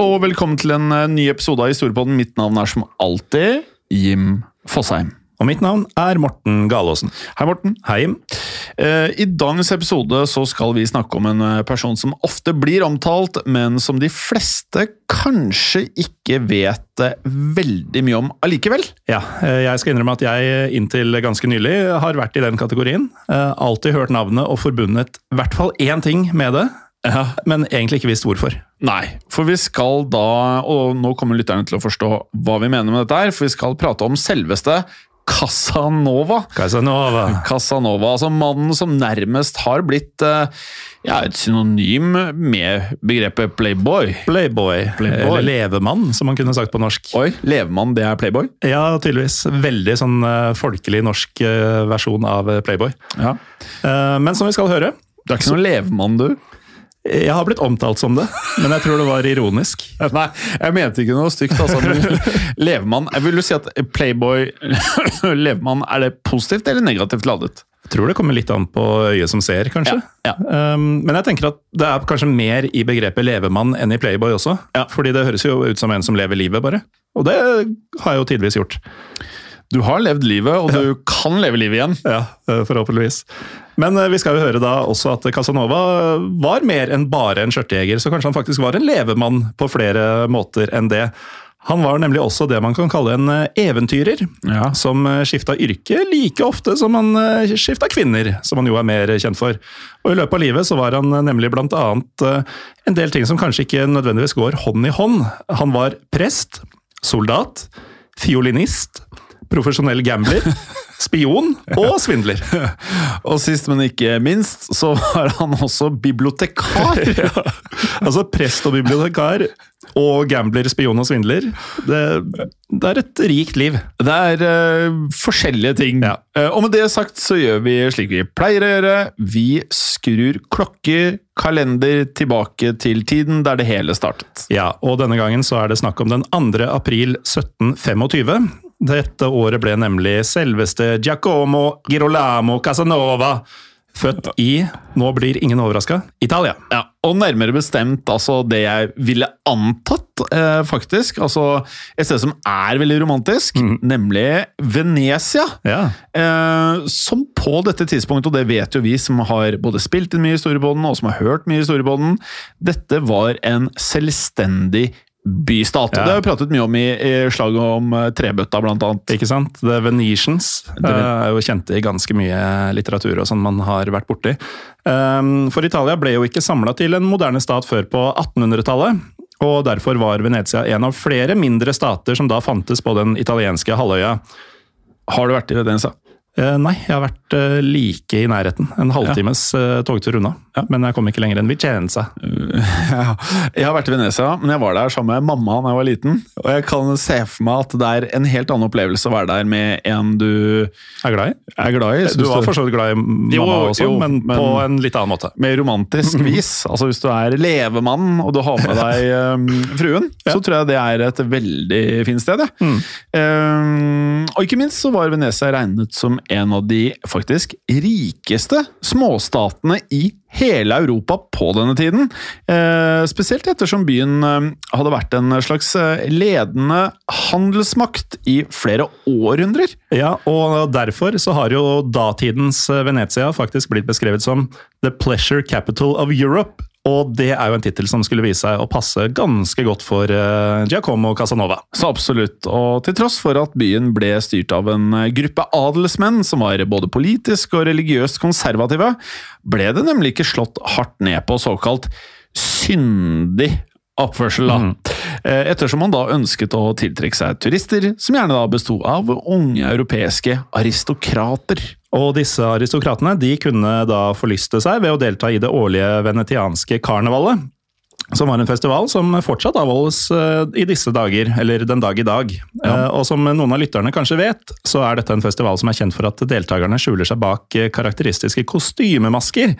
Og velkommen til en eh, ny episode av Historiepodden. Mitt navn er som alltid Jim Fosheim. Og mitt navn er Morten Galaasen. Hei, Morten. Hei, Jim. Eh, I dagens episode så skal vi snakke om en eh, person som ofte blir omtalt, men som de fleste kanskje ikke vet veldig mye om allikevel. Ja, jeg skal innrømme at jeg inntil ganske nylig har vært i den kategorien. Alltid hørt navnet og forbundet i hvert fall én ting med det, men egentlig ikke visst hvorfor. Nei, for vi skal da, og nå kommer lytterne til å forstå hva vi mener med dette her, for vi skal prate om selveste Casanova. Casanova. Casanova, altså mannen som nærmest har blitt eh, ja, et synonym med begrepet playboy. Playboy. Playboy. Eller levemann, som man kunne sagt på norsk. Oi, levemann, det er playboy? Ja, tydeligvis. Veldig sånn eh, folkelig norsk eh, versjon av Playboy. Ja. Eh, Men som vi skal høre, Du er ikke noen levemann, du? Jeg har blitt omtalt som det, men jeg tror det var ironisk. Nei, jeg mente ikke noe stygt. Altså. Levemann vil du si at playboy Levemann, er det positivt eller negativt ladet? Jeg tror det kommer litt an på øyet som ser, kanskje. Ja, Um, men jeg tenker at det er kanskje mer i begrepet levemann enn i Playboy også. Ja. Fordi det høres jo ut som en som lever livet, bare. Og det har jeg jo tidvis gjort. Du har levd livet, og du kan leve livet igjen. Ja, eh, forhåpentligvis. Men eh, vi skal jo høre da også at Casanova var mer enn bare en skjørtejeger, så kanskje han faktisk var en levemann på flere måter enn det. Han var nemlig også det man kan kalle en eh, eventyrer, Ja. som skifta yrke like ofte som han skifta kvinner, som han jo er mer kjent for. Og I løpet av livet så var han nemlig eh, en del ting som kanskje ikke nødvendigvis går hånd i hånd. Han var prest, soldat, fiolinist, profesjonell gambler, spion og svindler. Og sist, men ikke minst, så var han også bibliotekar. ja. Altså prest og bibliotekar og gambler, spion og svindler. Det, det er et rikt liv. Det er uh, forskjellige ting. Ja. Uh, og med det sagt så gjør vi slik vi pleier å gjøre. Vi skrur klokker, kalender tilbake til tiden der det hele startet. Ja, og denne gangen så er det snakk om den 2. april 1725. Dette året ble nemlig selveste Giacomo Girolamo Casanova født i, nå blir ingen overraska, Italia. Ja, og nærmere bestemt altså det jeg ville antatt, eh, faktisk. Altså et sted som er veldig romantisk, nemlig Venezia. Ja. Eh, som på dette tidspunktet, og det vet jo vi som har både spilt inn mye historie på den, og som har hørt mye historie på den, dette var en selvstendig bystat. Ja. Det har vi pratet mye om i, i slaget om eh, trebøtta, blant annet. Ikke sant? The Venetians det eh, er jo kjente i ganske mye litteratur og sånn man har vært borti. Um, For Italia ble jo ikke samla til en moderne stat før på 1800-tallet. Og derfor var Venezia en av flere mindre stater som da fantes på den italienske halvøya. Har du vært i Venezia? Eh, nei, jeg har vært eh, like i nærheten. En halvtimes ja. togtur unna. Men jeg kom ikke lenger enn Vicenza. Ja, jeg har vært i Venezia, men jeg var der sammen med mamma da jeg var liten. Og jeg kan se for meg at det er en helt annen opplevelse å være der med en du Er glad i? er glad i. Du var for så vidt glad i mamma Jo, også, jo, men, men- på en litt annen måte. Mer romantisk vis. Altså Hvis du er levemann og du har med deg um, fruen, så tror jeg det er et veldig fint sted. Ja. Um, og ikke minst så var Venezia regnet som en av de faktisk rikeste småstatene i hele Europa på denne tiden. Eh, spesielt ettersom byen eh, hadde vært en slags eh, ledende handelsmakt i flere århundrer. Ja, og derfor så har jo datidens Venezia faktisk blitt beskrevet som The Pleasure Capital of Europe. Og det er jo en tittel som skulle vise seg å passe ganske godt for eh, Giacomo Casanova. Så absolutt, og til tross for at byen ble styrt av en eh, gruppe adelsmenn som var både politisk og religiøst konservative, ble det nemlig ikke slått hardt ned på såkalt syndig oppførsel. da. Mm. Ettersom man da ønsket å tiltrekke seg turister, som gjerne da besto av unge europeiske aristokrater. Og disse aristokratene de kunne da forlyste seg ved å delta i det årlige venetianske karnevalet. Som var en festival som fortsatt avholdes eh, i disse dager, eller den dag i dag. Ja. Og som noen av lytterne kanskje vet, så er dette en festival som er kjent for at deltakerne skjuler seg bak eh, karakteristiske kostymemasker,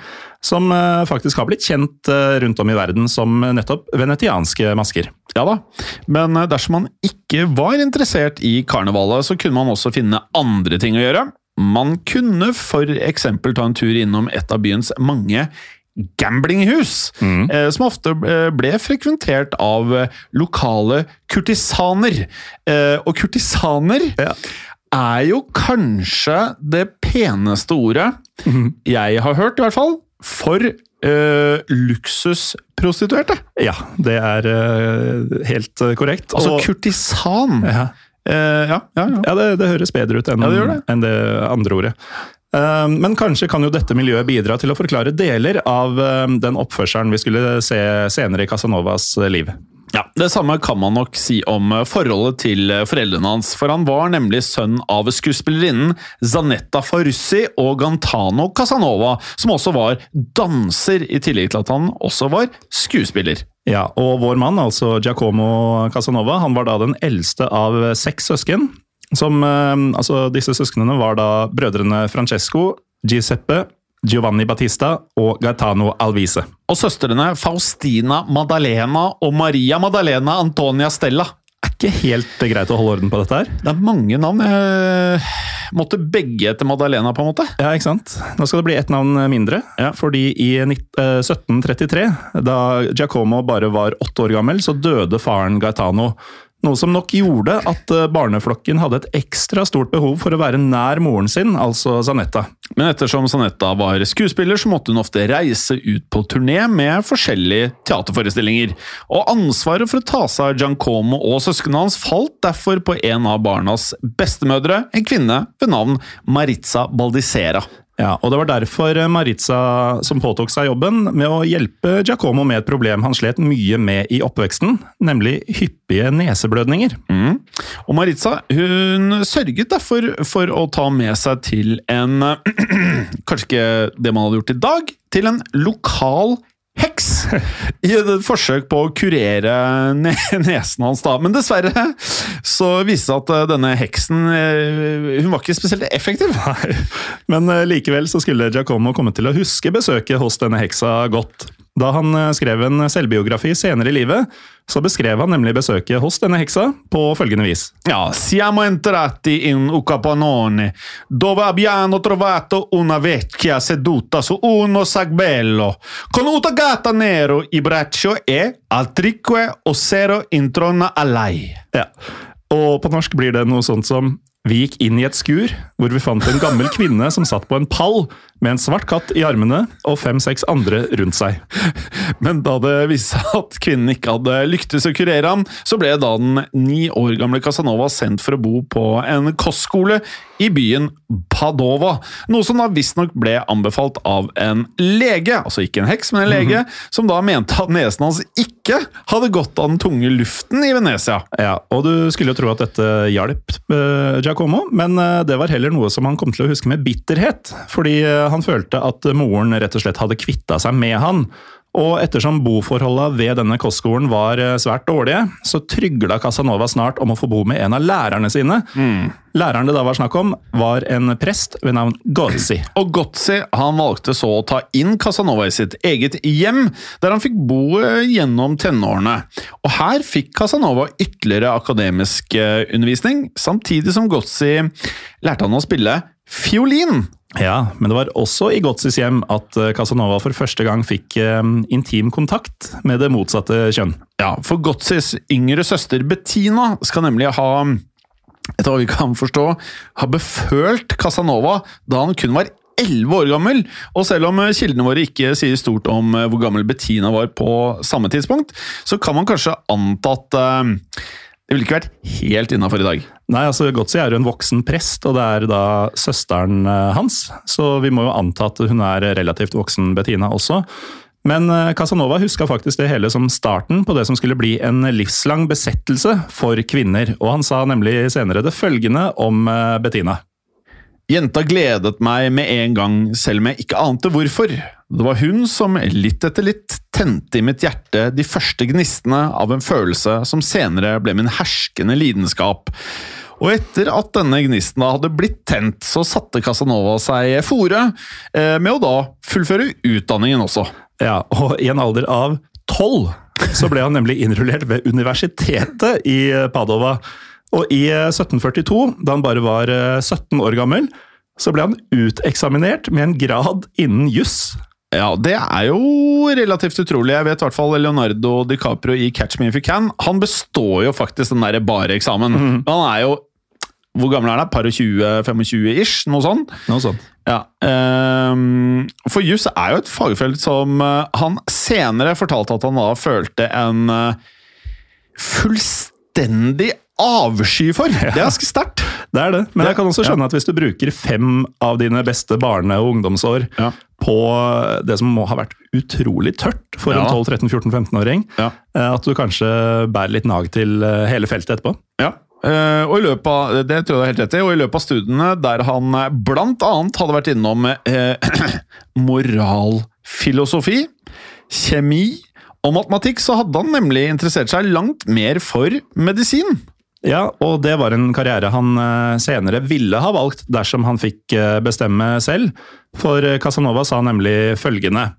som eh, faktisk har blitt kjent eh, rundt om i verden som nettopp venetianske masker. Ja da, men eh, dersom man ikke var interessert i karnevalet, så kunne man også finne andre ting å gjøre. Man kunne for eksempel ta en tur innom et av byens mange gamblinghus, mm. som ofte eh, ble frekventert av eh, lokale kurtisaner. Eh, og kurtisaner er jo kanskje det peneste ordet jeg har hørt, i hvert fall, for Uh, luksusprostituerte. Ja, det er uh, helt eh, korrekt. Altså Og- kurtisan. ja. Eh, ja, ja, ja. Ja, det, det høres bedre ut enn det det. enn det andre ordet. Uh, Men kanskje kan jo dette miljøet bidra til å forklare deler av uh, den oppførselen vi skulle se senere i Casanovas liv. Ja, Det samme kan man nok si om eh, forholdet til eh, foreldrene hans, for han var nemlig sønn av skuespillerinnen Zanetta Farussi og Gantano Casanova, som også var danser, i tillegg til at han også var skuespiller. Ja, og vår mann, altså Giacomo Casanova, han var da den eldste av seks søsken. Som, eh, altså Disse søsknene var da brødrene Francesco, Giuseppe, Giovanni Battista og Gaetano Alvise. Og søstrene Faustina Maddalena og Maria Maddalena Antonia Stella. Er ikke helt greit å holde orden på dette her? Det er mange navn. Jeg måtte begge etter Maddalena, på en måte. Ja, ikke sant? Nå skal det bli ett navn mindre. Ja. Fordi i eh, 1733, da Giacomo bare var åtte år gammel, så døde faren Gaetano. Noe som nok gjorde at eh, barneflokken hadde et ekstra stort behov for å være nær moren sin, altså Zanetta. Men ettersom Sanetta var skuespiller, så måtte hun ofte reise ut på turné med forskjellige teaterforestillinger. Og ansvaret for å ta seg av Giancomo og søsknene hans falt derfor på en av barnas bestemødre, en kvinne ved navn Maritza Baldisera. Ja, og Det var derfor eh, Maritza som påtok seg jobben med å hjelpe Giacomo med et problem han slet mye med i oppveksten, nemlig hyppige neseblødninger. Mm. Og Maritza hun sørget derfor for å ta med seg til en Kanskje ikke det man hadde gjort i dag, til en lokal! I et forsøk på å kurere ne nesen hans, da. Men dessverre så viste det seg at eh, denne heksen eh, Hun var ikke spesielt effektiv. Men eh, likevel så skulle Giacomo komme til å huske besøket hos denne heksa godt. Da han eh, skrev en selvbiografi senere i livet, så beskrev han nemlig besøket hos denne heksa på følgende vis. Ja, siamo entrati in Ucapanone, dove abbiamo trovato una vecchia seduta su uno sagbello, con una tagata nero i braccio e altrique o introna a lei. Ja. Og på norsk blir det noe sånt som Vi gikk inn i et skur hvor vi fant en gammel kvinne som satt på en pall med en svart katt i armene og fem-seks andre rundt seg. Men da det viste seg at kvinnen ikke hadde lyktes å kurere ham, så ble da den ni år gamle Casanova sendt for å bo på en kostskole i byen Padova. Noe som da visstnok ble anbefalt av en lege, altså ikke en heks, men en lege, som da mente at nesen hans ikke hadde gått av den tunge luften i Venezia. Ja, og du skulle jo tro at dette hjalp eh, Giacomo, men eh, det var heller noe som han kom til å huske med bitterhet. Fordi eh, han følte at moren rett og slett hadde kvitta seg med han. Og ettersom boforholda ved denne kostskolen var eh, svært dårlige, så trygla Casanova snart om å få bo med en av lærerne sine. Læreren det da var snakk om, var en prest ved navn Gozzi. Og Gozzi han valgte så å ta inn Casanova i sitt eget hjem, der han fikk bo eh, gjennom tenårene. Og her fikk Casanova ytterligere akademisk eh, undervisning, samtidig som Gozzi lærte han å spille fiolin. Ja, men det var også i Gozzis hjem at eh, Casanova for første gang fikk eh, intim kontakt med det motsatte kjønn. Ja, for Gotzis yngre søster Bettina skal nemlig ha etter hva vi kan forstå, ha befølt Casanova da han kun var 11 år gammel. Og selv om kildene våre ikke sier stort om eh, hvor gammel Bettina var på samme tidspunkt, så kan man kanskje anta at eh, det ville ikke vært helt innafor i dag. Nei, altså Gozzi er jo en voksen prest, og det er da søsteren eh, hans. Så vi må jo anta at hun er relativt voksen, Bettina også. Men eh, Casanova huska faktisk det hele som starten på det som skulle bli en livslang besettelse for kvinner. Og han sa nemlig senere det følgende om eh, Bettina. Jenta gledet meg med en gang, selv om jeg ikke ante hvorfor. Det var hun som litt etter litt tente i mitt hjerte de første gnistene av en følelse som senere ble min herskende lidenskap. Og etter at denne gnisten da hadde blitt tent, så satte Casanova seg fore eh, med å da fullføre utdanningen også. Ja, og i en alder av tolv så ble han nemlig innrullert ved universitetet i eh, Padova. Og i eh, 1742, da han bare var eh, 17 år gammel, så ble han uteksaminert med en grad innen juss. Ja, det er jo relativt utrolig. Jeg vet i hvert fall Leonardo DiCaprio i Catch Me If You Can. Han består jo faktisk den der bare eksamen. Mm. han er jo Hvor gammel er han? Par og 20-25 ish? Noe sånt? Noe sånt. Ja, Um, For juss er jo et fagfelt som eh, han senere fortalte at han da følte en eh, fullstendig avsky for. Det er ganske sterkt. Det er det, men jeg kan også skjønne at hvis du bruker fem av dine beste barne- og ungdomsår Ja. på det som må ha vært utrolig tørt for Ja. en 12-13-14-15-åring, Ja. eh, at du kanskje bærer litt nag til eh, hele feltet etterpå. Ja. Uh, og i løpet av, Det tror jeg helt rett i. Og i løpet av studiene der han bl.a. hadde vært innom uh, moralfilosofi, kjemi og matematikk, så hadde han nemlig interessert seg langt mer for medisin. Ja, og det var en karriere han eh, senere ville ha valgt dersom han fikk eh, bestemme selv. For eh, Casanova sa nemlig følgende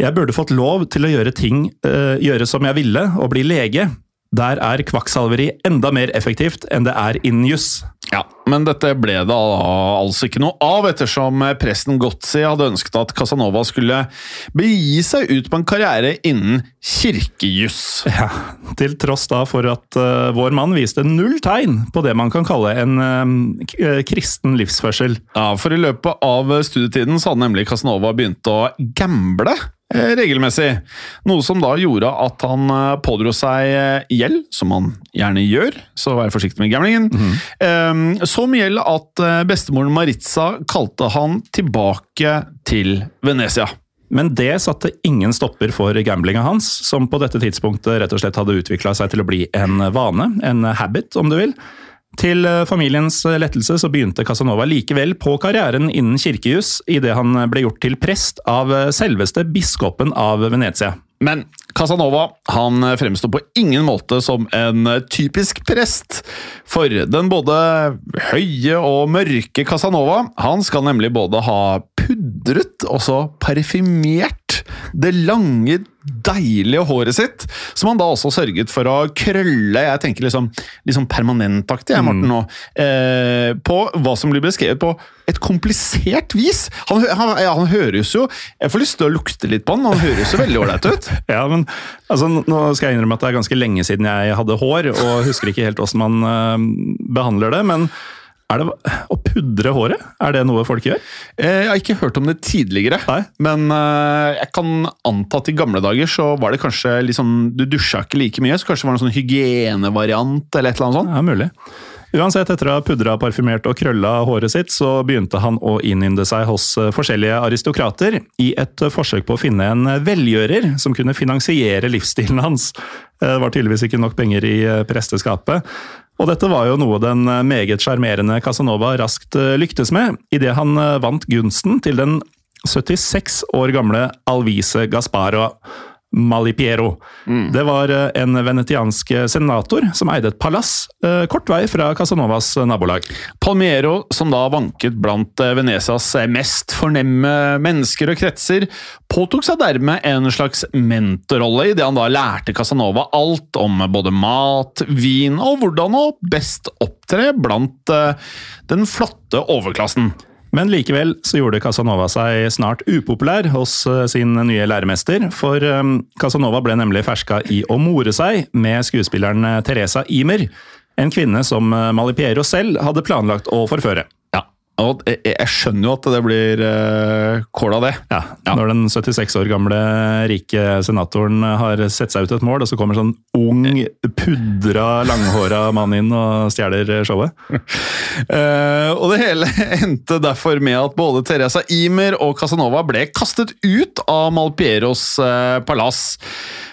Jeg burde fått lov til å gjøre ting gjøre som jeg ville, og bli lege. Der er kvakksalveri enda mer effektivt enn det er innen juss. Ja, Men dette ble det altså ikke noe av, ettersom presten Gotzi hadde ønsket at Casanova skulle begi seg ut på en karriere innen kirkejuss. Ja, til tross da for at uh, vår mann viste null tegn på det man kan kalle en uh, kristen livsførsel. Ja, For i løpet av studietiden så hadde nemlig Casanova begynt å gamble regelmessig. Noe som da gjorde at han eh, pådro seg eh, gjeld, som han gjerne gjør, så vær forsiktig med gamblingen. Eh, Så mye gjeld at eh, bestemoren Maritza kalte han tilbake til Venezia. Men det satte ingen stopper for gamblinga hans, som på dette tidspunktet rett og slett hadde utvikla seg til å bli en vane, en habit om du vil. Til eh, familiens lettelse så begynte Casanova likevel på karrieren innen kirkejus idet han ble gjort til prest av eh, selveste biskopen av Venezia. Men Casanova han fremsto på ingen måte som en typisk prest. For den både høye og mørke Casanova han skal nemlig både ha pudret og så parfymert det lange, deilige håret sitt, som han da også sørget for å krølle jeg tenker liksom, liksom permanentaktig, jeg, Morten, nå, eh, på hva som blir beskrevet på et komplisert vis. Han, han, ja, han høres jo Jeg får lyst til å lukte litt på han, han høres jo veldig ålreit ut. Ja, men altså, Nå skal jeg innrømme at det er ganske lenge siden jeg hadde hår, og husker ikke helt hvordan man eh, behandler det. Men Er det å pudre håret? Er det noe folk gjør? Eh, Jeg har ikke hørt om det tidligere, Nei. men eh, jeg kan anta at i gamle dager så var det kanskje liksom Du dusja ikke like mye, så kanskje det var en sånn hygienevariant eller et eller annet sånt? Ja, mulig. Uansett, etter å ha pudra, parfymert og krølla håret sitt, så begynte han å innynde seg hos eh, forskjellige aristokrater i et forsøk på å finne en velgjører som kunne finansiere livsstilen hans. Det var tydeligvis ikke nok penger i presteskapet. Og dette var jo noe den eh, meget sjarmerende Casanova raskt eh, lyktes med, idet han eh, vant gunsten til den 76 år gamle Alvise Gasparo Malipiero. Det var eh, en venetiansk senator som eide et palass eh, kort vei fra Casanovas nabolag. Palmiero, som da vanket blant eh, Venezas mest fornemme mennesker og kretser, påtok seg dermed en slags mentorrolle idet han da lærte Casanova alt om både mat, vin og hvordan å best opptre blant eh, den flotte overklassen. Men likevel så gjorde Casanova seg snart upopulær hos eh, sin nye læremester, for eh, Casanova ble nemlig ferska i å more seg med skuespilleren eh, Teresa Imer, en kvinne som Malipiero selv hadde planlagt å forføre. Ja, og jeg, skjønner jo at det blir uh, kål av det. Ja, Når den 76 år gamle rike senatoren har sett seg ut et mål, og så kommer sånn ung, pudra, langhåra mann inn og stjeler showet. uh, og det hele endte derfor med at både Teresa Imer og Casanova ble kastet ut av Malpieros uh, palass.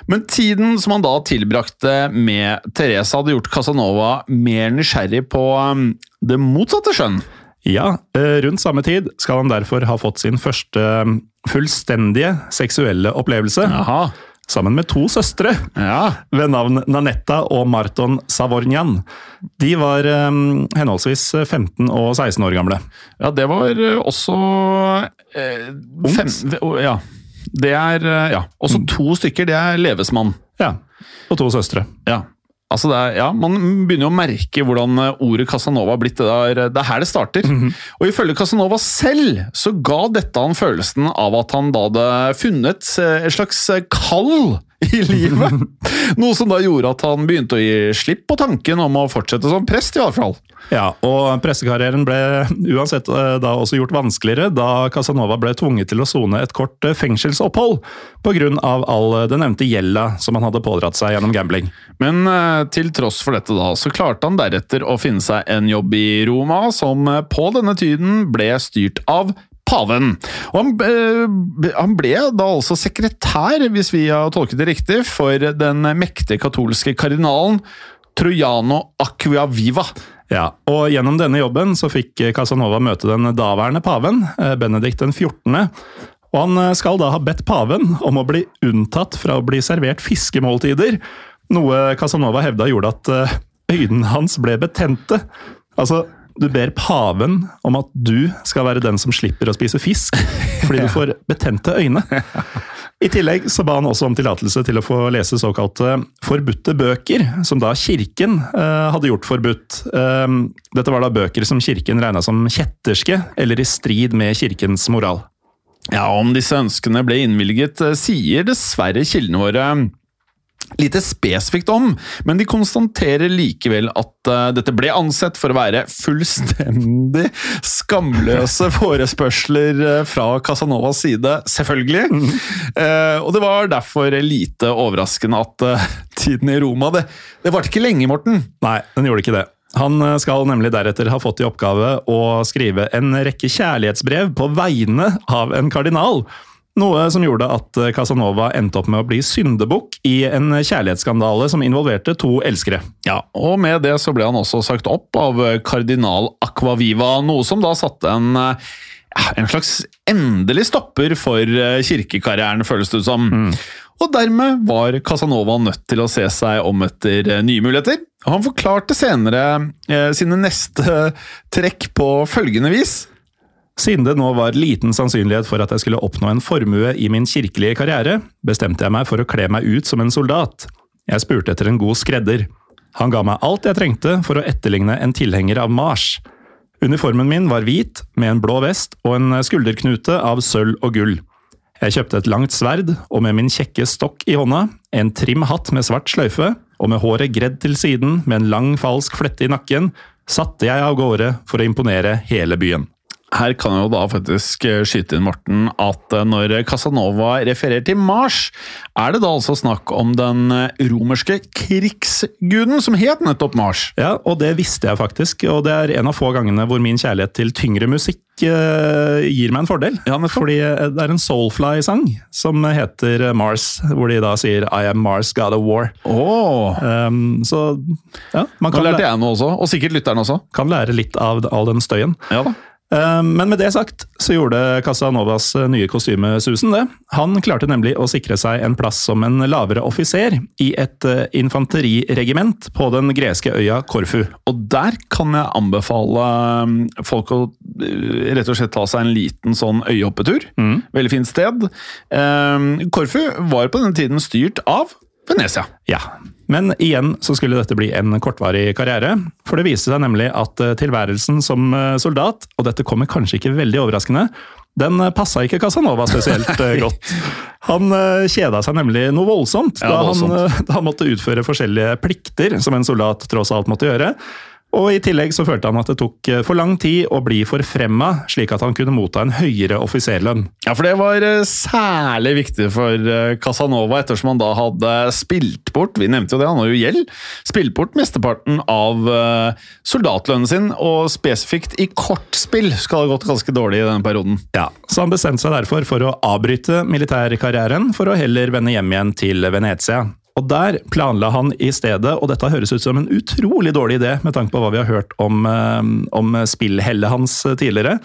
Men tiden som han da tilbrakte med Teresa, hadde gjort Casanova mer nysgjerrig på um, det motsatte skjønn. Ja, eh, rundt samme tid skal han derfor ha fått sin første eh, fullstendige seksuelle opplevelse. Aha. Sammen med to søstre Ja. ved navn Nanetta og Marton Savornian. De var eh, henholdsvis 15 og 16 år gamle. ja, det var eh, også eh, fem, Ja. Det er eh, ja. Også to stykker. Det er levesmann. Ja, og to søstre. Ja. Altså det er, ja, Man begynner jo å merke hvordan eh, ordet Casanova har blitt. Det, der, det er her det starter. Og Ifølge Casanova selv så ga dette han følelsen av at han da hadde funnet eh, et slags eh, kall i livet. Noe som da gjorde at han begynte å gi slipp på tanken om å fortsette som prest, i hvert fall. Ja, og pressekarrieren ble uansett eh, da også gjort vanskeligere da Casanova ble tvunget til å sone et kort eh, fengselsopphold pga. all eh, den nevnte gjelda som han hadde pådratt seg gjennom gambling. Men til tross for dette da, så klarte han deretter å finne seg en jobb i Roma, som på denne tiden ble styrt av paven. Og han, eh, han ble da altså sekretær, hvis vi har tolket det riktig, for den mektige katolske kardinalen Trojano Acquiaviva. Ja, og Gjennom denne jobben så fikk Casanova møte den daværende paven, eh, Benedikt den 14. Og han eh, skal da ha bedt paven om å bli unntatt fra å bli servert fiskemåltider, noe Casanova hevda gjorde at eh, øynene hans ble betente. Altså, du ber paven om at du skal være den som slipper å spise fisk, fordi du får betente øyne. I tillegg så ba han også om tillatelse til å få lese såkalte forbudte bøker, som da kirken eh, hadde gjort forbudt. Eh, dette var da bøker som kirken regna som kjetterske, eller i strid med kirkens moral. Ja, Om disse ønskene ble innvilget, eh, sier dessverre kildene våre lite spesifikt om, men de konstaterer likevel at uh, dette ble ansett for å være fullstendig skamløse forespørsler eh, fra Casanovas side, selvfølgelig. Eh, og det var derfor lite overraskende at tiden i Roma Det, det varte ikke lenge, Morten. Nei, den gjorde ikke det. Han skal nemlig deretter ha fått i oppgave å skrive en rekke kjærlighetsbrev på vegne av en kardinal. Noe som gjorde at eh, Casanova endte opp med å bli syndebukk i en kjærlighetsskandale som involverte to elskere. Ja, og med det så ble han også sagt opp av kardinal Aquaviva, noe som da satte en eh, en slags endelig stopper for eh, kirkekarrieren, føles det ut som. Og dermed var Casanova nødt til å se seg om etter eh, nye muligheter. Han forklarte senere eh, sine neste trekk på følgende vis. Siden det nå var liten sannsynlighet for at jeg skulle oppnå en formue i min kirkelige karriere, bestemte jeg meg for å kle meg ut som en soldat. Jeg spurte etter en god skredder. Han ga meg alt jeg trengte for å etterligne en tilhenger av Mars. Uniformen min var hvit, med en blå vest og en skulderknute av sølv og gull. Jeg kjøpte et langt sverd, og med min kjekke stokk i hånda, en trim hatt med svart sløyfe, og med håret gredd til siden med en lang, falsk flette i nakken, satte jeg av gårde for å imponere hele byen. Her kan jeg jo da faktisk eh, skyte inn, Morten, at eh, når Casanova refererer til Mars, er det da altså snakk om den eh, romerske krigsguden som het nettopp Mars. Ja, og det visste jeg faktisk, og det er en av få gangene hvor min kjærlighet til tyngre musikk gir meg en fordel. Ja. Fordi det er en Soulfly-sang som heter Mars, hvor de da sier I am Mars, God of War. Åh, Um, så ja, man Nå lærte jeg noe også, og sikkert lytteren også. kan lære litt av all den støyen. Ja da. Um, men med det sagt, så gjorde Casanovas eh, nye kostyme susen det. Han klarte nemlig å sikre seg en plass som en lavere offiser i et eh, infanteriregiment på den greske øya Korfu. Og der kan jeg anbefale um, folk å rett og slett ta seg en liten sånn øyhoppetur. Veldig fint sted. Um, Korfu var på den tiden styrt av Venezia. Ja, men igjen så skulle dette bli en kortvarig karriere. For det viste seg nemlig at eh, tilværelsen som eh, soldat, og dette kommer kanskje ikke veldig overraskende, den eh, passa ikke Casanova spesielt godt. Han kjeda seg nemlig noe voldsomt, Ja, da, voldsomt. Han, da han måtte utføre forskjellige plikter som en soldat tross alt måtte gjøre. Og I tillegg så følte han at det tok eh, for lang tid å bli forfremma, slik at han kunne motta en høyere offiserlønn. Ja, for det var eh, særlig viktig for eh, Casanova, ettersom han da hadde spilt bort vi nevnte jo det, han har jo gjeld, spilt bort mesteparten av soldatlønnen sin, og spesifikt i kortspill skal det ha gått ganske dårlig i denne perioden. Ja, Så han bestemte seg derfor for å avbryte militærkarrieren for å heller vende hjem igjen til Venezia. Og der planla han i stedet, og dette høres ut som en utrolig dårlig idé med tanke på hva vi har hørt om, eh, om spillhellet hans tidligere.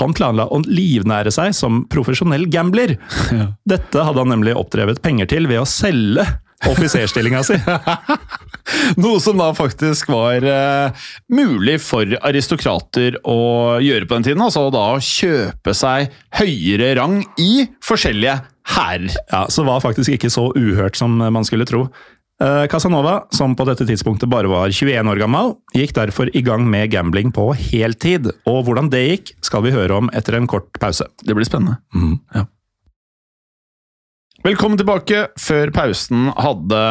Han planla å livnære seg som profesjonell gambler. Dette hadde han nemlig oppdrevet penger til ved å selge offiserstillinga si. Noe som da faktisk var uh, mulig for aristokrater å gjøre på den tiden, altså da kjøpe seg høyere rang i forskjellige hærer. Ja, Så var faktisk ikke så uhørt som man skulle tro. Eh, Casanova, som på dette tidspunktet bare var 21 år gammel, gikk derfor i gang med gambling på heltid. Og hvordan det gikk, skal vi høre om etter en kort pause. Det blir spennende. Ja. Velkommen tilbake. Før pausen hadde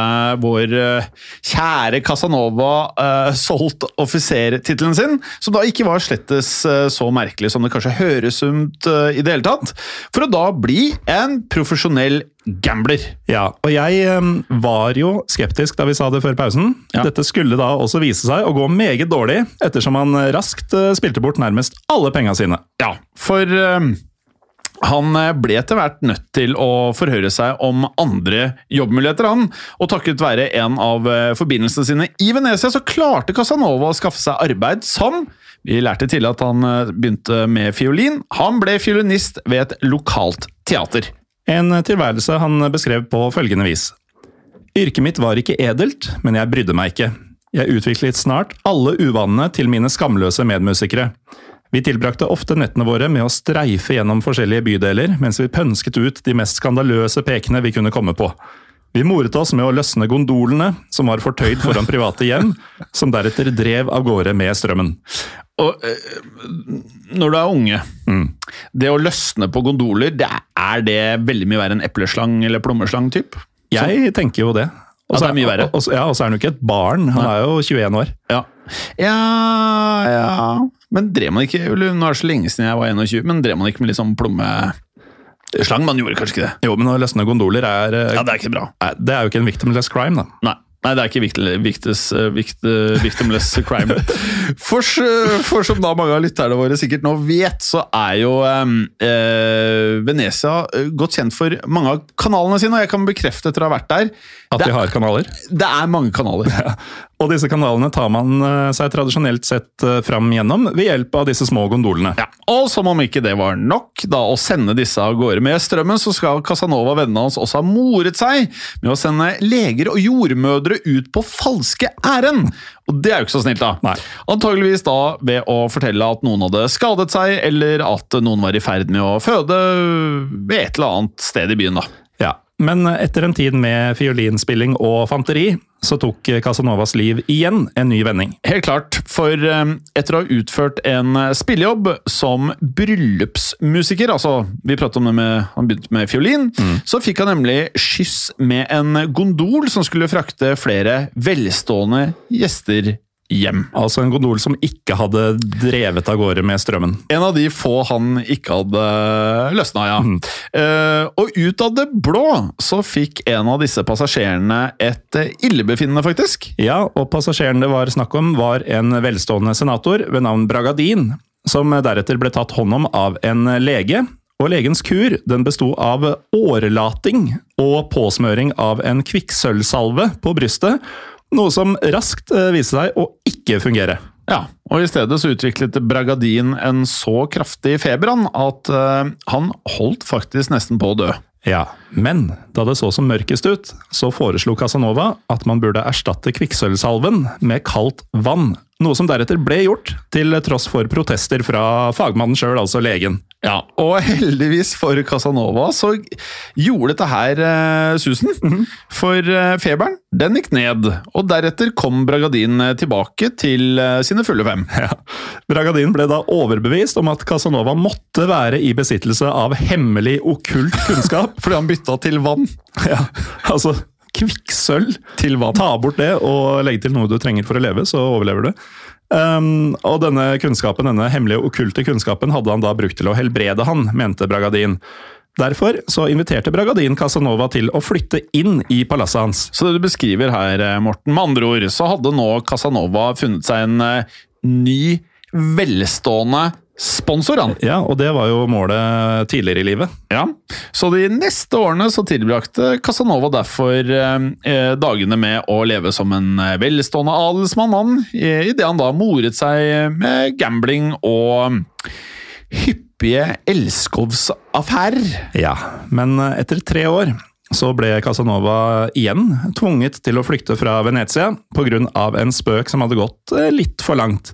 vår eh, kjære Casanova uh, solgt offisertittelen sin, som da ikke var slettes eh, så merkelig som det kanskje høres ut uh, i det hele tatt, for å da bli en profesjonell gambler. Ja, og jeg um, var jo skeptisk da vi sa det før pausen. Ja. Dette skulle da også vise seg å gå meget dårlig, ettersom han raskt uh, spilte bort nærmest alle penga sine. Ja, for eh, han eh, ble etter hvert nødt til å forhøre seg om andre jobbmuligheter, han. Og takket være en av eh, forbindelsene sine i Venezia, så klarte Casanova å skaffe seg arbeid som Vi lærte til at han eh, begynte med fiolin. Han ble fiolinist ved et lokalt teater. En tilværelse han beskrev på følgende vis. Yrket mitt var ikke edelt, men jeg brydde meg ikke. Jeg utviklet snart alle uvanene til mine skamløse medmusikere. Vi tilbrakte ofte nettene våre med å streife gjennom forskjellige bydeler, mens vi pønsket ut de mest skandaløse pekene vi kunne komme på. Vi moret oss med å løsne gondolene, som var fortøyd foran private hjem, som deretter drev av gårde med strømmen. Og eh, når du er unge Det å løsne på gondoler, det er, er det veldig mye verre enn epleslang eller plommeslang? typ? Jeg tenker jo det. Og Ja, så det er og, ja, er han jo ikke et barn, han er jo 21 år. Ja. ja, ja Men drev man ikke Nå er det så lenge siden jeg var 21, men drev man ikke med litt sånn plommeslang? Man gjorde kanskje ikke det. Jo, men å løsne gondoler er eh, Ja, Det er ikke bra. Det er jo ikke en victimless crime, da. Nei. Nei, det er ikke victim, victis, vict, victimless crime. For, for som da mange av lytterne våre sikkert nå vet, så er jo eh, Venezia eh, godt kjent for mange av kanalene sine, og jeg kan bekrefte etter å ha vært der. At Det- de har kanaler. Det er mange kanaler. Og disse kanalene tar man eh, seg tradisjonelt sett eh, fram gjennom ved hjelp av disse små gondolene. Ja, Og som om ikke det var nok, da å sende disse av gårde med strømmen, så skal Casanova og vennene hans også ha moret seg med å sende leger og jordmødre ut på falske ærend. Og det er jo ikke så snilt, da. Nei. Antageligvis da ved å fortelle at noen hadde skadet seg, eller at noen var i ferd med å føde ved et eller annet sted i byen, da. Men etter en tid med fiolinspilling og fanteri, så tok Casanovas liv igjen en ny vending. Helt klart, for eh, etter å ha utført en spillejobb som bryllupsmusiker, altså vi pratet om det med, han begynte med fiolin, så fikk han nemlig skyss med en gondol som skulle frakte flere velstående gjester hjem. Altså en gondol som ikke hadde drevet av gårde med strømmen. En av de få han ikke hadde løsna, ja. Mm. Uh, og ut av det blå så fikk en av disse passasjerene et eh, illebefinnende, faktisk. Ja, og passasjeren det var snakk om, var en velstående senator ved navn Bragadin, som deretter ble tatt hånd om av en lege. Og legens kur den besto av årelating og påsmøring av en kvikksølvsalve på brystet, noe som raskt eh, viste seg å ikke fungere. Ja, og i stedet så utviklet Bragadin en så kraftig feber at eh, han holdt faktisk nesten på å dø. Ja, Men da det så som mørkest ut, så foreslo Casanova at man burde erstatte kvikksølvsalven med kaldt vann. Noe som deretter ble gjort, til tross for protester fra fagmannen sjøl, altså legen. Ja, Og heldigvis for Casanova så gjorde dette her eh, susen. For eh, feberen den gikk ned, og deretter kom Bragadin eh, tilbake til eh, sine fulle fem. Ja. Bragadin ble da overbevist om at Casanova måtte være i besittelse av hemmelig okkult kunnskap. Fordi han bytta til vann. ja, altså kvikksølv til vann. Ta bort det og legge til noe du trenger for å leve, så overlever du. Um, og denne kunnskapen, denne hemmelige okkulte kunnskapen hadde han da brukt til å helbrede han, mente Bragadin. Derfor så inviterte Bragadin Casanova til å flytte inn i palasset hans. Så det du beskriver her, eh, Morten, med andre ord, så hadde nå Casanova funnet seg en eh, ny, velstående sponsor, han. Ja, og det var jo målet tidligere i livet. Ja, Så de neste årene så tilbrakte Casanova derfor eh, eh, dagene med å leve som en eh, velstående adelsmann, han, i det han da moret seg med gambling og hyppige elskovsaffærer. Ja, men eh, etter tre år så ble Casanova igjen tvunget til å flykte fra Venezia pga. en spøk som hadde gått eh, litt for langt.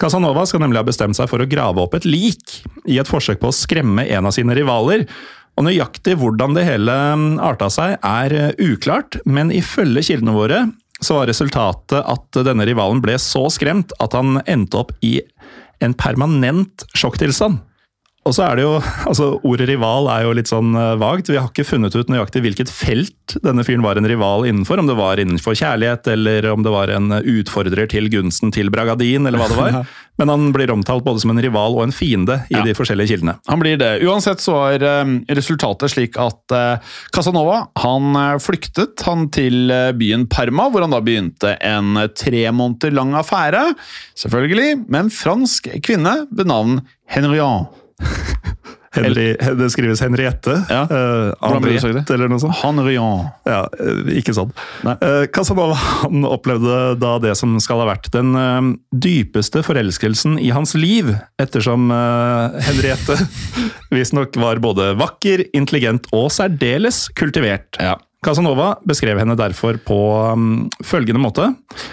Casanova skal nemlig ha bestemt seg for å grave opp et lik, i et forsøk på å skremme en av sine rivaler. Og Nøyaktig hvordan det hele mm, arta seg, er eh, uklart, men ifølge kildene våre så var resultatet at denne rivalen ble så skremt at han endte opp i en permanent sjokktilstand. Og så er det jo, altså Ordet rival er jo litt sånn eh, vagt. Vi har ikke funnet ut nøyaktig hvilket felt denne fyren var en rival innenfor. Om det var innenfor kjærlighet, eller om det var en utfordrer til gunsten til Bragadin, eller hva det var. Men han blir omtalt både som en rival og en fiende i Ja. de forskjellige kildene. Han blir det. Uansett så var eh, resultatet slik at eh, Casanova han eh, flyktet han til eh, byen Parma, hvor han da begynte en eh, tre måneder lang affære. Selvfølgelig med en fransk kvinne ved navn Henrion. Henri, det skrives Henriette. Ja. eh, det sagt Henriette, eller noe sånt. Henrion. Ja, eh, ikke sånn. Eh, Casanova han opplevde da det som skal ha vært den uh, dypeste forelskelsen i hans liv, ettersom uh, Henriette visstnok var både vakker, intelligent og særdeles kultivert. Ja. Casanova beskrev henne derfor på um, følgende måte.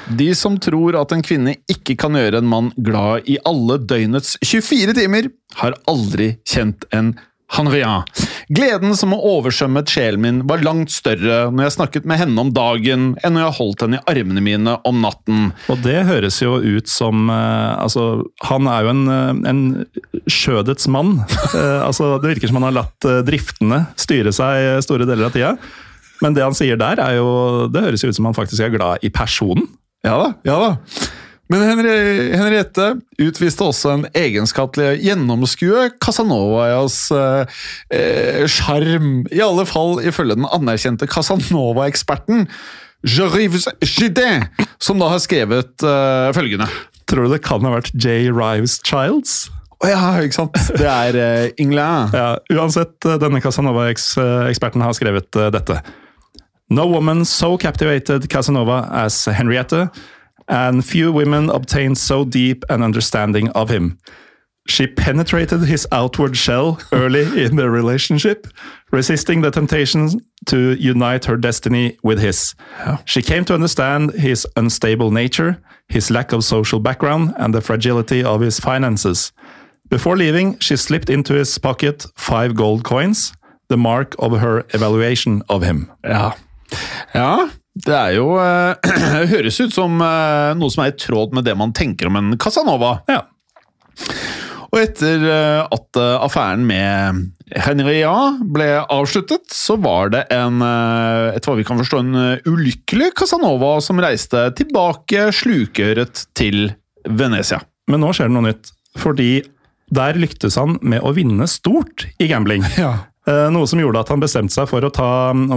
De som tror at en kvinne ikke kan gjøre en mann glad i alle døgnets 24 timer, har aldri kjent en Henrian. Gleden som har oversvømmet sjelen min, var langt større når jeg snakket med henne om dagen, enn når jeg holdt henne i armene mine om natten. Og det høres jo ut som uh, Altså, han er jo en, eh, en skjødets mann. Uh, altså, det virker som han har latt driftene styre seg store deler av tida. Men det han sier der, er jo Det høres jo ut som han faktisk er glad i personen. Ja da, ja da. Men Henriette utviste også en egenskap til å gjennomskue Casanovas eh. I alle fall ifølge den anerkjente Casanova-eksperten Jerives Gidé, som da har skrevet eh, følgende. Tror du det kan ha vært J. Rives Childs? Å ja, ikke sant? Det er eh, England. Ja, uansett, eh, denne Casanova-eksperten har skrevet eh, dette. No woman so captivated Casanova as Henrietta, and few women obtained so deep an understanding of him. She penetrated his outward shell early in their relationship, resisting the temptation to unite her destiny with his. She came to understand his unstable nature, his lack of social background, and the fragility of his finances. Before leaving, she slipped into his pocket five gold coins, the mark of her evaluation of him. Ja. Ja. Det er jo eh, Høres ut som eh, noe som er i tråd med det man tenker om en Casanova. Ja. Og etter eh, at affæren med Henria ble avsluttet, så var det en, etter hva vi kan forstå, en ulykkelig Casanova som reiste tilbake slukøret til Venezia. Men nå skjer det noe nytt. Fordi der lyktes han med å vinne stort i gambling. Eh, Noe som gjorde at han bestemte seg for å, ta,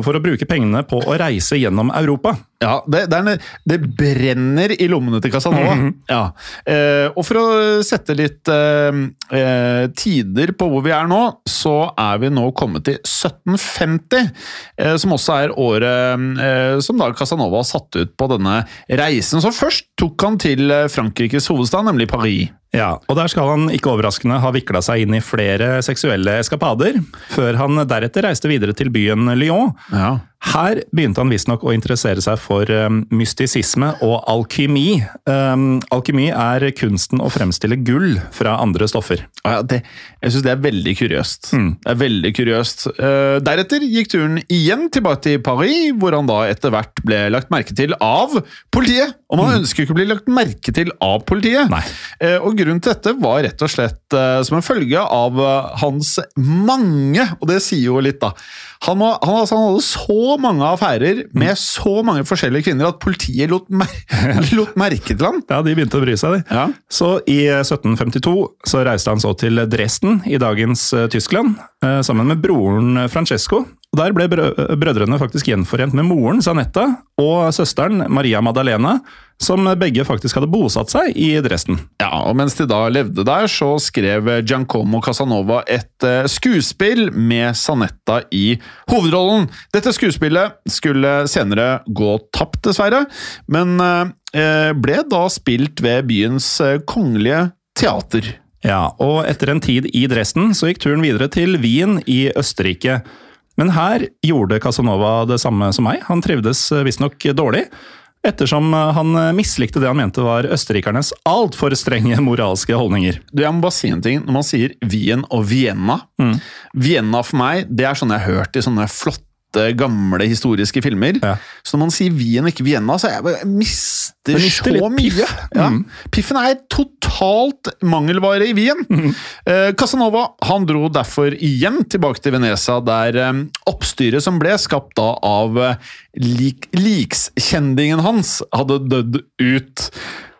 for å bruke pengene på å reise gjennom Europa. Ja, det, det, en- det brenner i lommene til Casanova. ja. eh, og for å sette litt eh, eh, tider på hvor vi er nå, så er vi nå kommet til 1750, eh, som også er året eh, som da Casanova satte ut på denne reisen. Så først tok han til eh, Frankrikes hovedstad, nemlig Paris. Ja, og Der skal han ikke overraskende ha vikla seg inn i flere seksuelle eskapader, før han deretter reiste videre til byen Lyon. Ja. Her begynte han visstnok å interessere seg for um, mystisisme og alkymi. Um, alkymi er kunsten å fremstille gull fra andre stoffer. Ja, det, jeg syns det er veldig kuriøst. Det er veldig kuriøst. Uh, deretter gikk turen igjen tilbake til Paris, hvor han da etter hvert ble lagt merke til av politiet. Og man ønsker ikke å bli lagt merke til av politiet. Eh, og grunnen til dette var rett og slett uh, som en følge av hans mange, og det sier jo litt, da. Han, var, han, altså, han hadde så mange affærer med så mange forskjellige kvinner at politiet lot, mer lot merke til han. Ja, De begynte å bry seg, de. Ja. Så i 1752 så reiste han så til Dresden i dagens eh, Tyskland, eh, sammen med broren Francesco. Og Der ble brødrene faktisk gjenforent med moren Sanetta, og søsteren Maria Maddalena, som begge faktisk hadde bosatt seg i Dresden. Ja, og mens de da levde der, så skrev Giancomo Casanova et eh, skuespill med Sanetta i hovedrollen. Dette skuespillet skulle senere gå tapt, dessverre, men eh, ble da spilt ved byens eh, kongelige teater. Ja, og etter en tid i Dresden så gikk turen videre til Wien i Østerrike. Men her gjorde Casanova det samme som meg. Han trivdes eh, visstnok dårlig, ettersom eh, han mislikte det han mente var østerrikernes altfor strenge moralske holdninger. Du, jeg må bare si en ting. Når man sier Wien og Vienna Vienna for meg, det er sånn jeg har hørt i sånne flotte, gamle historiske filmer. Ja. Så når man sier Wien og ikke Vienna, så jeg mister, mister så litt piff. mye. Mm. Piffen er totalt mangelvare i Wien. Eh, Casanova han dro derfor igjen tilbake til Venezia, der eh, oppstyret som ble skapt da av eh, lik, likskjendingen hans, hadde dødd ut.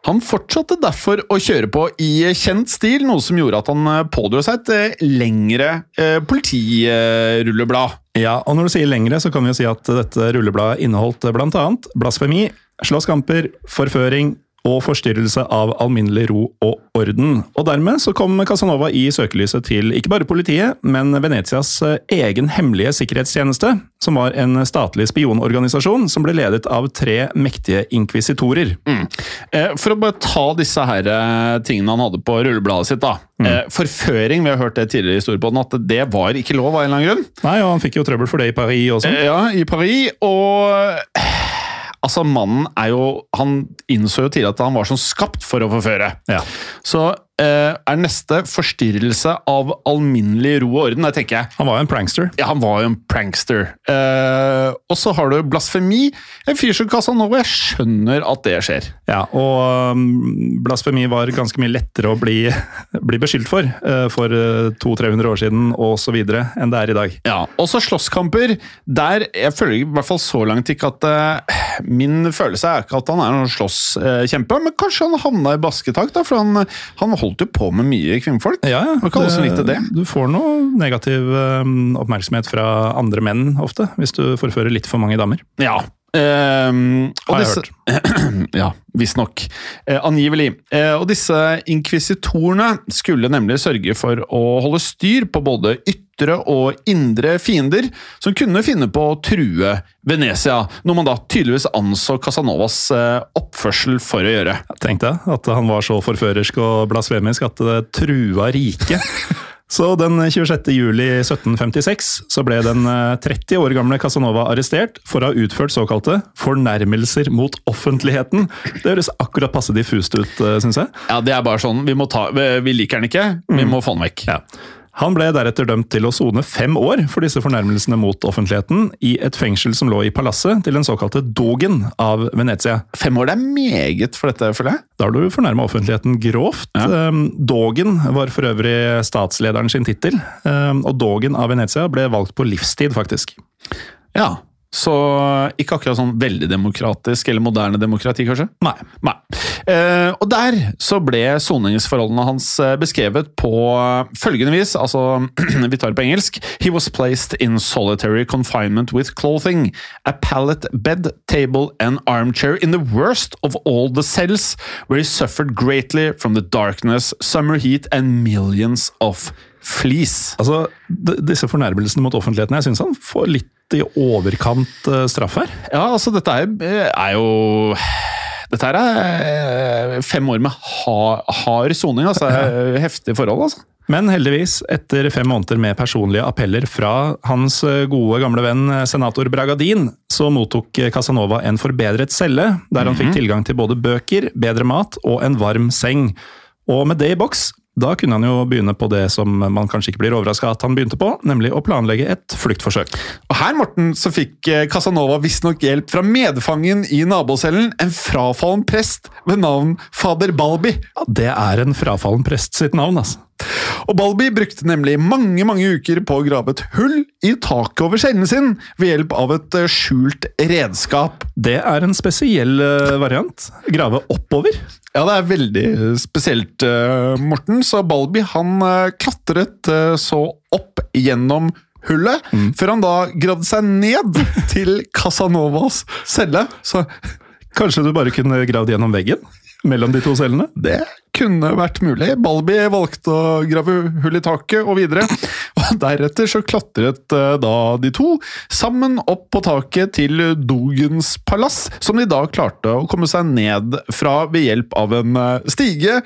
Han fortsatte derfor å kjøre på i kjent stil, noe som gjorde at han eh, pådro seg et eh, lengre eh, politirulleblad. Ja, og når du sier lengre, så kan vi jo si at dette rullebladet inneholdt annet blasfemi, slåsskamper, forføring og forstyrrelse av alminnelig ro og orden. Og dermed så kom Casanova i søkelyset til ikke bare politiet, men Venetias eh, egen hemmelige sikkerhetstjeneste, som var en statlig spionorganisasjon som ble ledet av tre mektige inkvisitorer. Mm. For å bare ta disse her eh, tingene han hadde på rullebladet sitt. da. Mm. Forføring, vi har hørt det tidligere i historiepodden, at det var ikke lov av en eller annen grunn. Nei, og han fikk jo trøbbel for det i Paris også. Eh, Ja, i Paris, og Altså, mannen er jo Han innså jo tidlig at han var sånn skapt for å forføre. Ja. Så er neste forstyrrelse av alminnelig ro og orden. Der tenker jeg Han var jo en prankster. ja, han var jo en prankster. Eh, og så har du blasfemi. En fyr som Casanova. Jeg skjønner at det skjer. Ja, og um, blasfemi var ganske mye lettere å bli, bli beskyldt for uh, for uh, 200-300 år siden og så videre enn det er i dag. Ja, Og så slåsskamper. Der Jeg føler i hvert fall så langt ikke at uh, Min følelse er ikke at han er noen slåsskjempe, men kanskje han havna i basketak, da, for han, han holdt jo på med mye kvinnfolk. Ja, ja. Det, likte det. Du får noe negativ um, oppmerksomhet fra andre menn ofte, hvis du forfører litt for mange damer. Ja. Og Har jeg disse, ja, visstnok. Eh, angivelig. Eh, og disse inkvisitorene skulle nemlig sørge for å holde styr på både ytre og indre fiender som kunne finne på å true Venezia, noe man da tydeligvis anså Casanovas eh, oppførsel for å gjøre. Tenk deg at han var så forførersk og blasfemisk at det trua riket. Så den 26. juli 1756 så ble den eh, 30 år gamle Casanova arrestert for å ha utført såkalte fornærmelser mot offentligheten. Det høres akkurat passe diffust ut, syns jeg. Ja, det er bare sånn, vi, må ta, vi liker den ikke, vi må få den vekk. Ja. Han ble deretter dømt til å sone fem år for disse fornærmelsene mot offentligheten i et fengsel som lå i palasset til den såkalte Dogen av Venezia. Fem år det er meget for dette, føler jeg. Da har du fornærma offentligheten grovt. Ja. Um, Dogen var for øvrig statslederen sin tittel, um, og Dogen av Venezia ble valgt på livstid, faktisk. Ja, så ikke akkurat sånn veldig demokratisk eller moderne demokrati, kanskje? Nei. Nei. Eh, og der så ble soningsforholdene hans eh, beskrevet på følgende vis, altså vi tar det på engelsk He was placed in solitary confinement with clothing, a pallet bed, table and armchair in the worst of all the cells, where he suffered greatly from the darkness, summer heat and millions of fleas. Altså, disse fornærmelsene mot offentligheten, jeg syns han får litt i overkant eh, straff her. Ja, altså dette er, er jo Dette er eh, fem år med hard soning, altså. Heftige forhold, altså. Men heldigvis, etter fem måneder med personlige appeller fra hans eh, gode gamle venn senator Bragadin, så mottok Casanova en forbedret celle, der han fikk tilgang til både bøker, bedre mat og en varm seng. Og med det i boks, da kunne han jo begynne på det som man kanskje ikke blir overraska at han begynte på, nemlig å planlegge et fluktforsøk. Og her, Morten, så fikk eh, Casanova visstnok hjelp fra medfangen i nabocellen, en frafallen prest ved navn fader Balbi. Ja, det er en frafallen prest sitt navn, altså. Og Balbi brukte nemlig mange mange uker på å grave et hull i taket over cellen sin ved hjelp av et eh, skjult redskap. Det er en spesiell eh, variant. Grave oppover. Ja, det er veldig spesielt, eh, Morten. Så Balbi han klatret så opp gjennom hullet, før han da gravde seg ned til Casanovas celle. Så Kanskje du bare kunne gravd gjennom veggen mellom de to cellene? det kunne vært mulig. Balbi valgte å grave hull i taket og videre. Og deretter så klatret eh, da de to sammen opp på taket til Dogens palass, som de da klarte å komme seg ned fra ved hjelp av en eh, stige.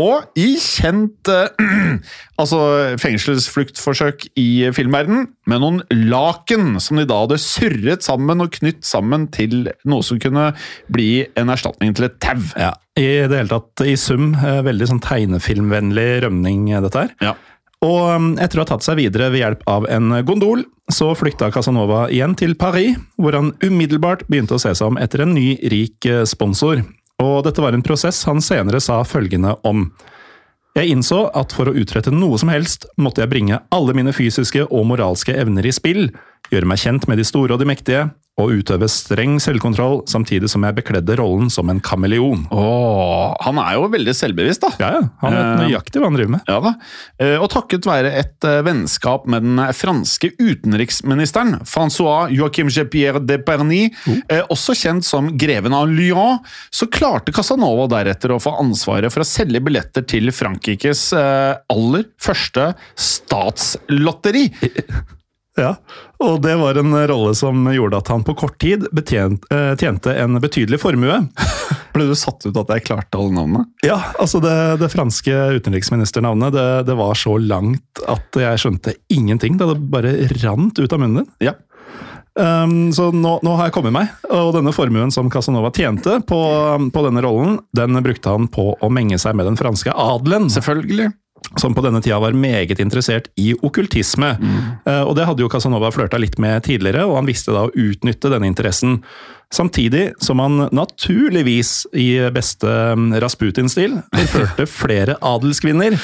Og i kjent eh, altså fengselsfluktforsøk i filmverden, med noen laken som de da hadde surret sammen og knytt sammen til noe som kunne bli en erstatning til et tau. Ja. I det hele tatt, i sum, veldig sånn tegnefilmvennlig rømning, eh, dette her. Ja. Og um, etter å ha tatt seg videre ved hjelp av en gondol, så flykta Casanova igjen til Paris, hvor han umiddelbart begynte å se seg om etter en ny, rik eh, sponsor. Og dette var en prosess han senere sa følgende om. Jeg innså at for å utrette noe som helst, måtte jeg bringe alle mine fysiske og moralske evner i spill, gjøre meg kjent med de store og de mektige, og utøve streng selvkontroll, samtidig som jeg bekledde rollen som en kameleon. Åh, han er jo veldig selvbevisst, da. Ja, ja. Han vet Eh, nøyaktig hva han driver med. Ja da. Eh, Og takket være et eh, vennskap med den franske utenriksministeren, Francois Joachim Jean-Pierre de Perny, oh. også kjent som greven av Lyon, så klarte Casanova deretter å få ansvaret for å selge billetter til Frankrikes aller første statslotteri. Ja, og det var en rolle som gjorde at han på kort tid betjent, eh, tjente en betydelig formue. Ble du satt ut at jeg klarte alle navnene? Ja, altså det, det franske utenriksministernavnet det, det var så langt at jeg skjønte ingenting. Det hadde bare rant ut av munnen din. Ja. Um, så nå, nå har jeg kommet meg, og denne formuen som Casanova tjente på, på denne rollen, den brukte han på å menge seg med den franske adelen. Selvfølgelig. Som på denne tida var meget interessert i okkultisme. Eh, Og det hadde jo Casanova flørta litt med tidligere, og han visste da å utnytte denne interessen. Samtidig som han naturligvis, i beste mm, Rasputin-stil, forførte flere adelskvinner.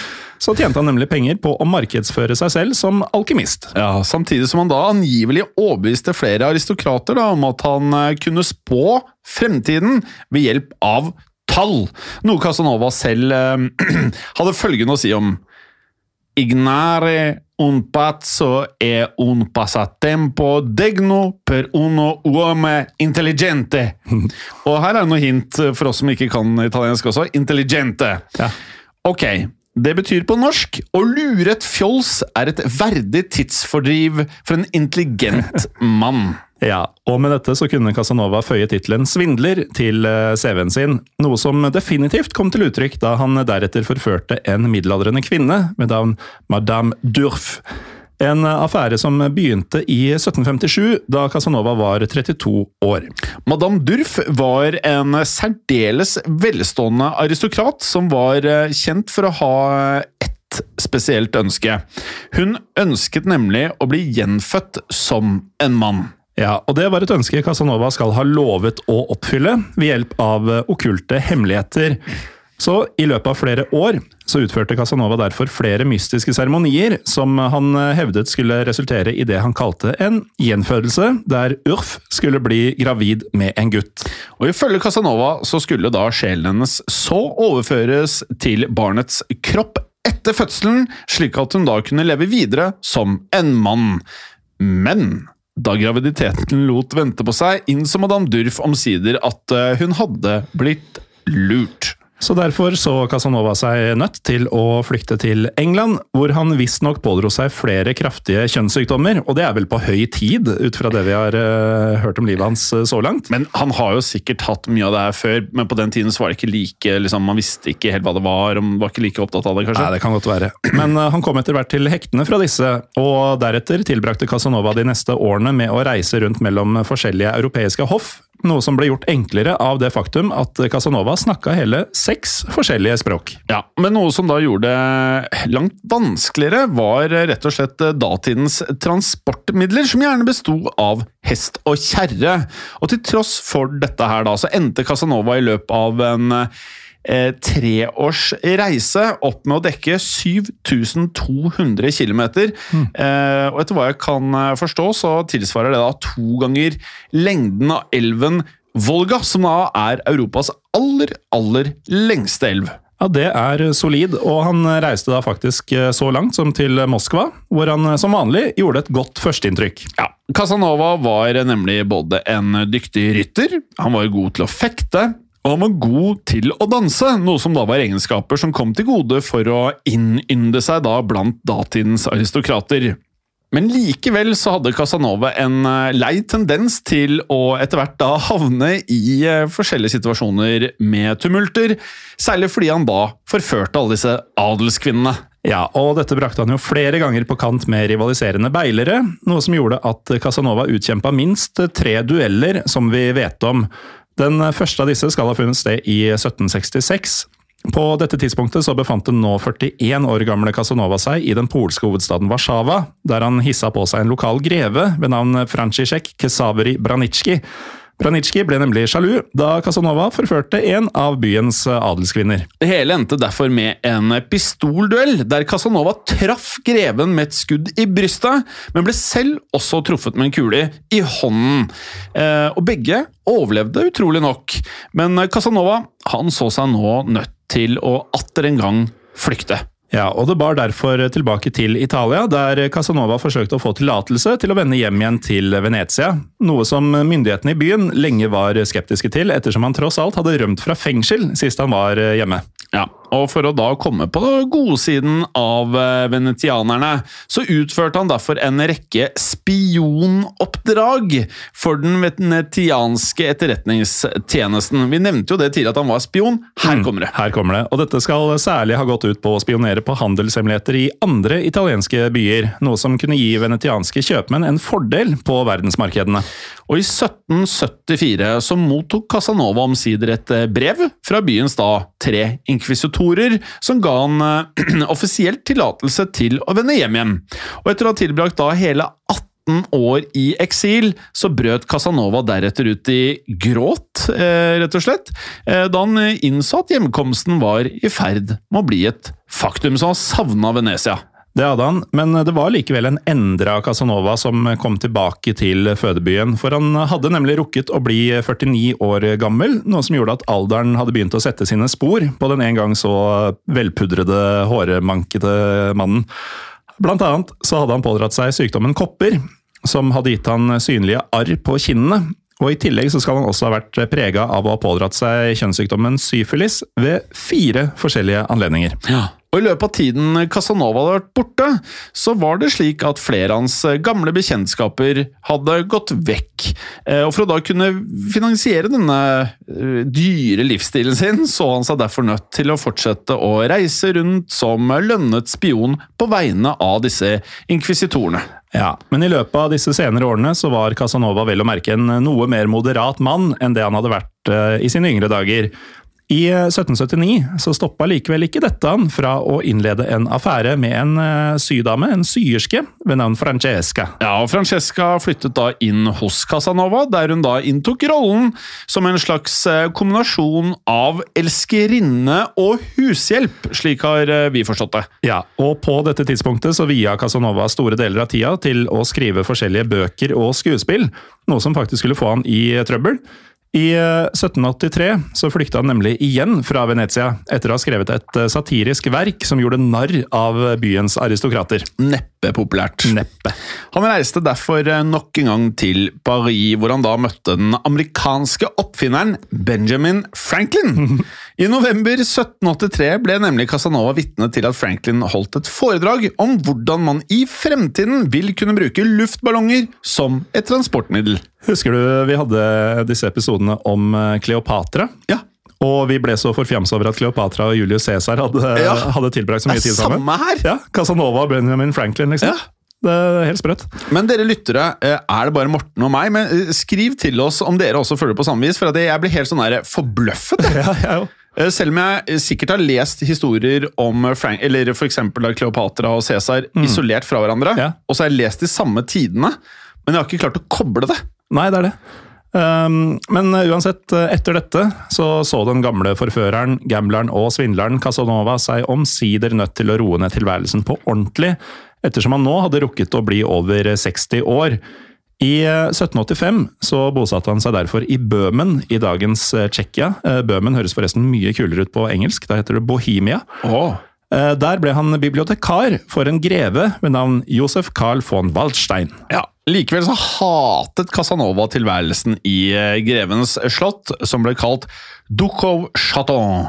Så tjente han nemlig penger på å markedsføre seg selv som alkymist. Ja, Samtidig som han da angivelig overbeviste flere aristokrater da, om at han eh, kunne spå fremtiden ved hjelp av tall. Noe Casanova selv eh, hadde følgende å si om Ignare un pazzo e un passatempo degno per uno uome intelligente. Og her er noe hint for oss som ikke kan italiensk også. Intelligente. Ja. Ok, det betyr på norsk å lure et fjols er et verdig tidsfordriv for en intelligent mann. Ja, og med dette så kunne Casanova føye tittelen svindler til eh, CV-en sin, noe som definitivt kom til uttrykk da han deretter forførte en middelaldrende kvinne ved navn Madame Durf. En affære som begynte i 1757, da Casanova var 32 år. Madame Durf var en særdeles velstående aristokrat som var eh, kjent for å ha et ett spesielt ønske. Hun ønsket nemlig å bli gjenfødt som en mann. Ja, og Det var et ønske Casanova skal ha lovet å oppfylle ved hjelp av okkulte hemmeligheter. Så i løpet av flere år så utførte Casanova derfor flere mystiske seremonier som han hevdet skulle resultere i det han kalte en gjenfødelse, der Urf skulle bli gravid med en gutt. Og Ifølge Casanova så skulle da sjelen hennes så overføres til barnets kropp etter fødselen, slik at hun da kunne leve videre som en mann. Men da graviditeten lot vente på seg, innså madame Durf omsider at eh, hun hadde blitt lurt. Så Derfor så Casanova seg nødt til å flykte til England, hvor han visstnok pådro seg flere kraftige kjønnssykdommer. Og det er vel på høy tid, ut fra det vi har uh, hørt om livet hans uh, så langt. Men han har jo sikkert hatt mye av det her før, men på den tiden så var det ikke like liksom, Man visste ikke helt hva det var, og var ikke like opptatt av det, kanskje? Nei, det kan godt være. Men uh, han kom etter hvert til hektene fra disse, og deretter tilbrakte Casanova de neste årene med å reise rundt mellom forskjellige europeiske hoff, noe som ble gjort enklere av det faktum at Casanova snakka hele seks forskjellige språk. Ja, Men noe som da gjorde det langt vanskeligere, var rett og slett datidens transportmidler, som gjerne besto av hest og kjerre. Og til tross for dette her, da, så endte Casanova i løpet av en eh, treårs reise opp med å dekke 7200 km. Mm. Eh, og etter hva jeg kan forstå, så tilsvarer det da to ganger lengden av elven Volga, som da er Europas aller, aller lengste elv. Ja, Det er solid, og han reiste da faktisk så langt som til Moskva, hvor han som vanlig gjorde et godt førsteinntrykk. Ja, Casanova var nemlig både en dyktig rytter, han var god til å fekte, og han var god til å danse, noe som da var egenskaper som kom til gode for å innynde seg da blant datidens aristokrater. Men likevel så hadde Casanova en eh, lei tendens til å etter hvert da havne i eh, forskjellige situasjoner med tumulter, særlig fordi han da forførte alle disse adelskvinnene. Ja, og dette brakte han jo flere ganger på kant med rivaliserende beilere, noe som gjorde at Casanova utkjempa minst tre dueller som vi vet om. Den første av disse skal ha funnet sted i 1766, på dette tidspunktet så befant den nå 41 år gamle Casanova seg i den polske hovedstaden Warszawa, der han hissa på seg en lokal greve ved navn Franciszek Kesaveri Branicki. Branicki ble nemlig sjalu da Casanova forførte en av byens adelskvinner. Det hele endte derfor med en pistolduell, der Casanova traff greven med et skudd i brystet, men ble selv også truffet med en kule i hånden. Eh, og begge overlevde, utrolig nok, men Casanova han så seg nå nødt til å atter en gang flykte. Ja, og det bar derfor tilbake til Italia, der Casanova forsøkte å få tillatelse til å vende hjem igjen til Venezia. Noe som myndighetene i byen lenge var skeptiske til, ettersom han tross alt hadde rømt fra fengsel sist han var hjemme. Ja, og For å da komme på godsiden av eh, venetianerne, så utførte han derfor en rekke spionoppdrag for den venetianske etterretningstjenesten. Vi nevnte jo det tidligere at han var spion. Her mm, kommer det. Her kommer det. Og Dette skal særlig ha gått ut på å spionere på handelshemmeligheter i andre italienske byer, noe som kunne gi venetianske kjøpmenn en fordel på verdensmarkedene. Og I 1774 så mottok Casanova omsider et eh, brev fra byens da tre inkvisitorer, som ga han uh, offisielt tillatelse til å vende hjem igjen. Og etter å ha tilbrakt da hele 18 år i eksil, så brøt Casanova deretter ut i gråt, eh, rett og slett, eh, da han innså at hjemkomsten var i ferd med å bli et faktum, så han savna Venezia. Det hadde han, men det var likevel en endra Casanova som kom tilbake til fødebyen. For han hadde nemlig rukket å bli 49 år gammel, noe som gjorde at alderen hadde begynt å sette sine spor på den en gang så velpudrede, hårmankete mannen. Blant annet så hadde han pådratt seg sykdommen kopper, som hadde gitt han synlige arr på kinnene. Og I tillegg så skal han også ha vært prega av å ha pådratt seg kjønnssykdommen syfilis ved fire forskjellige anledninger. Ja. Og I løpet av tiden Casanova hadde vært borte, så var det slik at flere av hans gamle bekjentskaper hadde gått vekk. Eh, og For å da kunne finansiere denne eh, dyre livsstilen sin, så han seg derfor nødt til å fortsette å reise rundt som lønnet spion på vegne av disse inkvisitorene. Ja, Men i løpet av disse senere årene så var Casanova vel å merke en noe mer moderat mann enn det han hadde vært eh, i sine yngre dager. I 1779 så stoppa likevel ikke dette han fra å innlede en affære med en uh, sydame, en syerske, ved navn Francesca. Ja, og Francesca flyttet da inn hos Casanova, der hun da inntok rollen som en slags uh, kombinasjon av elskerinne og hushjelp, slik har vi forstått det. Ja, og på dette tidspunktet så via Casanova store deler av tida til å skrive forskjellige bøker og skuespill, noe som faktisk skulle få han i trøbbel. I 1783 eh, så flykta han nemlig igjen fra Venezia, etter å ha skrevet et eh, satirisk verk som gjorde narr av byens aristokrater. Neppe populært. Neppe. Han reiste derfor eh, nok en gang til Paris, hvor han da møtte den amerikanske oppfinneren Benjamin Franklin. I november 1783 ble nemlig Casanova vitne til at Franklin holdt et foredrag om hvordan man i fremtiden vil kunne bruke luftballonger som et transportmiddel. Husker du vi hadde disse episodene om eh, Kleopatra? Ja. Og vi ble så forfjamsa over at Kleopatra og Julius Cæsar hadde, ja. hadde tilbrakt så mye tid sammen. Samme her! Ja, Casanova og Benjamin Franklin, liksom. Ja. Det er helt sprøtt. Men dere lyttere, eh, er det bare Morten og meg? Men eh, Skriv til oss om dere også føler på samme vis, for jeg blir helt sånn der forbløffet. Ja, jeg Selv om jeg sikkert har lest historier om Frank, eller f.eks. Kleopatra og Cæsar mm. isolert fra hverandre, ja. og så har jeg lest de samme tidene, men jeg har ikke klart å koble det. Nei, det er det. Um, men uansett, etter dette så så den gamle forføreren, gambleren og svindleren Casanova seg omsider nødt til å roe ned tilværelsen på ordentlig, ettersom han nå hadde rukket å bli over 60 år. I 1785 så bosatte han seg derfor i Bøhmen i dagens eh, Tsjekkia. Eh, Bøhmen høres forresten mye kulere ut på engelsk, da heter det Bohemia. Oh. Der ble han bibliotekar for en greve ved navn Josef Carl von Waldstein. Ja, Likevel så hatet Casanova tilværelsen i eh, Grevens slott, som ble kalt Duchov Chaton.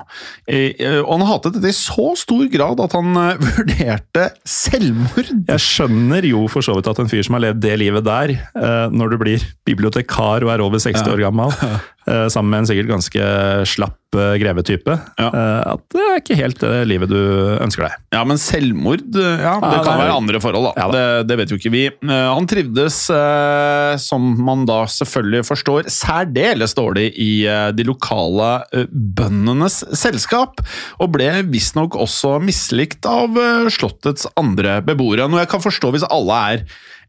Og han hatet dette i så stor grad at han eh, vurderte selvmord. Jeg skjønner jo for så vidt at en fyr som har levd det livet der, eh, når du blir bibliotekar og er over 60 år gammel, sammen med en sikkert ganske slapp grevetype, ja. at det er ikke helt det livet du ønsker deg. Ja, men selvmord ja, Det kan være andre forhold, da. Ja, da. Det, det vet jo ikke vi. Han trivdes trivdes, eh, som man da selvfølgelig forstår, særdeles dårlig i eh, de lokale eh, bøndenes selskap, og ble visstnok også mislikt av slottets andre beboere. Noe jeg kan forstå hvis alle er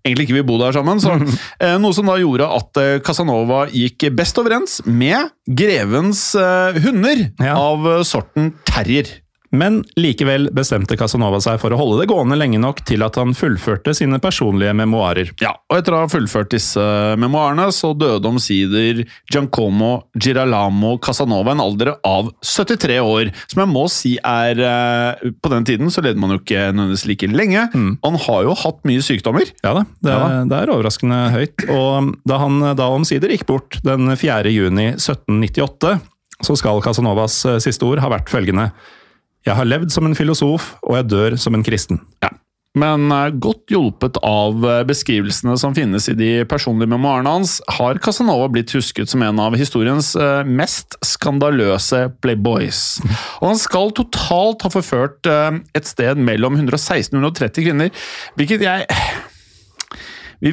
egentlig ikke vil bo der sammen. Så, noe som da gjorde at Casanova gikk best overens med grevens hunder ja. av sorten terrier. Men likevel bestemte Casanova seg for å holde det gående lenge nok til at han fullførte sine personlige memoarer. Ja, og etter å ha fullført disse memoarene, så døde omsider Giancomo Giralamo Casanova en alder av 73 år. Som jeg må si er eh, På den tiden så levde man jo ikke nødvendigvis like lenge. Mm. Han har jo hatt mye sykdommer. Ja da, det, ja. det er overraskende høyt. Og da han da omsider gikk bort den 4. juni 1798, så skal Casanovas eh, siste ord ha vært følgende jeg har levd som en filosof, og jeg dør som en kristen. Ja. Men eh, godt hjulpet av eh, beskrivelsene som finnes i de personlige memoarene hans, har Casanova blitt husket som en av historiens eh, mest skandaløse playboys. Og han skal totalt ha forført et sted mellom 116 og 130 kvinner, hvilket jeg vi,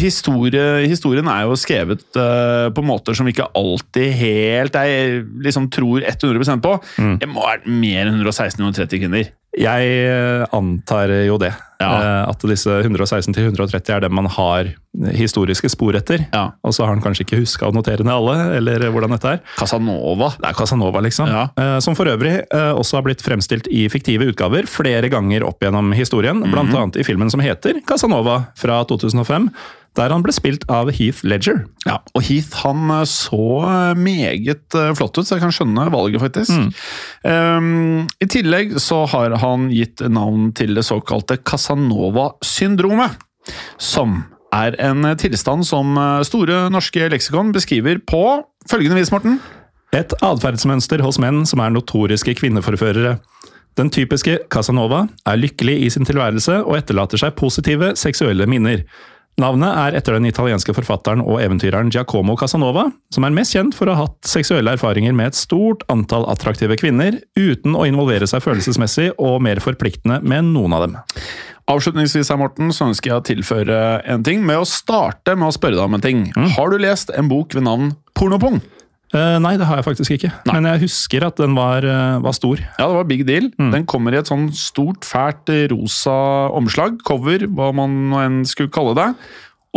historie, historien er jo skrevet uh, på måter som vi ikke alltid helt er, liksom tror 100 på. Mm. Det må være mer enn 116-130 kvinner. Jeg eh, antar jo det. Ja. Eh, at disse 116 til 130 er dem man har historiske spor etter. Ja. Og så har han kanskje ikke huska å notere ned alle, eller hvordan dette er. Casanova. Det er Casanova, liksom. Ja. Eh, som for øvrig også har blitt fremstilt i fiktive utgaver flere ganger opp gjennom historien. Mm -hmm. Blant annet i filmen som heter Casanova fra 2005 der han ble spilt av Heath Ledger. Ja, og Heath han eh, så eh, meget eh, flott ut, så jeg kan skjønne valget, faktisk. Mm. Um, I tillegg så har han gitt navn til det såkalte Casanova-syndromet, som er en tilstand som Store norske leksikon beskriver på følgende vis, Morten. Et atferdsmønster hos menn som er notoriske kvinneforførere. Den typiske Casanova er lykkelig i sin tilværelse og etterlater seg positive seksuelle minner. Navnet er etter den italienske forfatteren og eventyreren Giacomo Casanova, som er mest kjent for å ha hatt seksuelle erfaringer med et stort antall attraktive kvinner, uten å involvere seg følelsesmessig og mer forpliktende med noen av dem. Avslutningsvis her, Morten, så ønsker jeg å tilføre en ting med å starte med å spørre deg om en ting. Mm. Har du lest en bok ved navn Pornopung? Eh, nei, det har jeg faktisk ikke. Nei. Men jeg husker at den var, uh, var stor. Ja, det var big deal. Mm. Den kommer i et sånn stort, fælt eh, rosa omslag, cover, hva man enn skulle kalle det.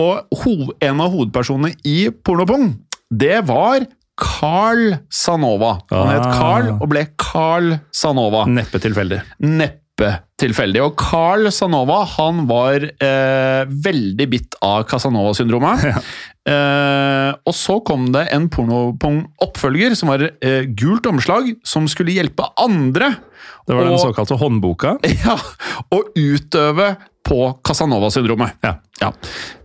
Og en av hovedpersonene i Pornopung, det var Carl Sanova. Han het Ah. Carl og ble Carl Sanova. Neppe tilfeldig. Neppe tilfeldig. Og Carl Sanova han var eh, veldig bitt av Casanova-syndromet. Eh, og så kom det en pornopong-oppfølger som var eh, gult omslag, som skulle hjelpe andre Det var den såkalte håndboka. ja, å utøve på Casanova-syndromet. Ja. Ja.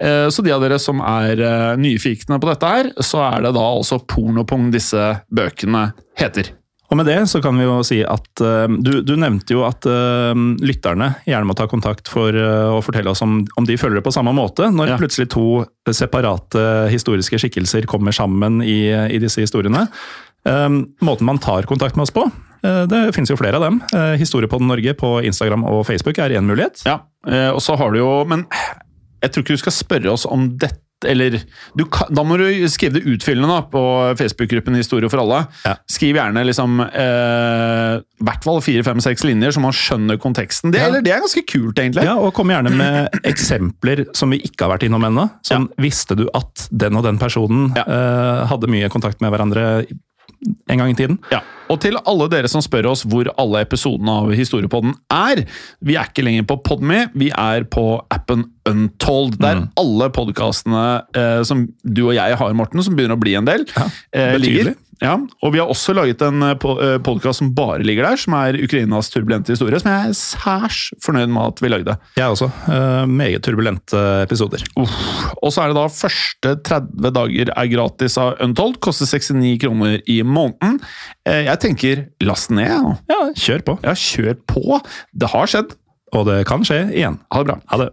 Eh, Så de av dere som er eh, nyfikne på dette her, så er det da altså pornopong disse bøkene heter. Og med det så kan vi jo si at eh, du, du nevnte jo at eh, lytterne gjerne må ta kontakt for eh, å fortelle oss om, om de føler det på samme måte, når Ja. plutselig to separate historiske skikkelser kommer sammen i, i disse historiene. Måten man tar kontakt med oss på, det finnes jo flere av dem. Historiepodden Norge på Instagram og Facebook er én mulighet. Ja, og så har du jo Men jeg tror ikke du skal spørre oss om dette eller du kan, Da må du skrive det utfyllende da, på Facebook-gruppen Historie for alle. Ja. Skriv gjerne liksom eh, hvert fall fire, fem, seks linjer, så man skjønner konteksten. Det, Ja. eller, det er ganske kult, egentlig. Ja, og kom gjerne med eksempler som vi ikke har vært innom ennå. Sånn, Visste du at den og den personen Ja. eh, hadde mye kontakt med hverandre en gang i tiden? Ja, Og til alle dere som spør oss hvor alle episodene av Historiepodden er. Vi er ikke lenger på Podme, vi er på appen Untold. Der Mm. alle podkastene eh, som du og jeg har, Morten, som begynner å bli en del, eh, ligger. Ja, og vi har også laget en eh, podkast som bare ligger der, som er Ukrainas turbulente historie, som jeg er særs fornøyd med at vi lagde. Jeg også. Uh, meget turbulente episoder. Og så er det da første 30 dager er gratis av Untold. Koster 69 kroner i måneden. Uh, Jeg tenker last ned. Ja. Ja, kjør på. Ja, kjør på! Det har skjedd. Og det kan skje igjen. Ha det bra. Ha det.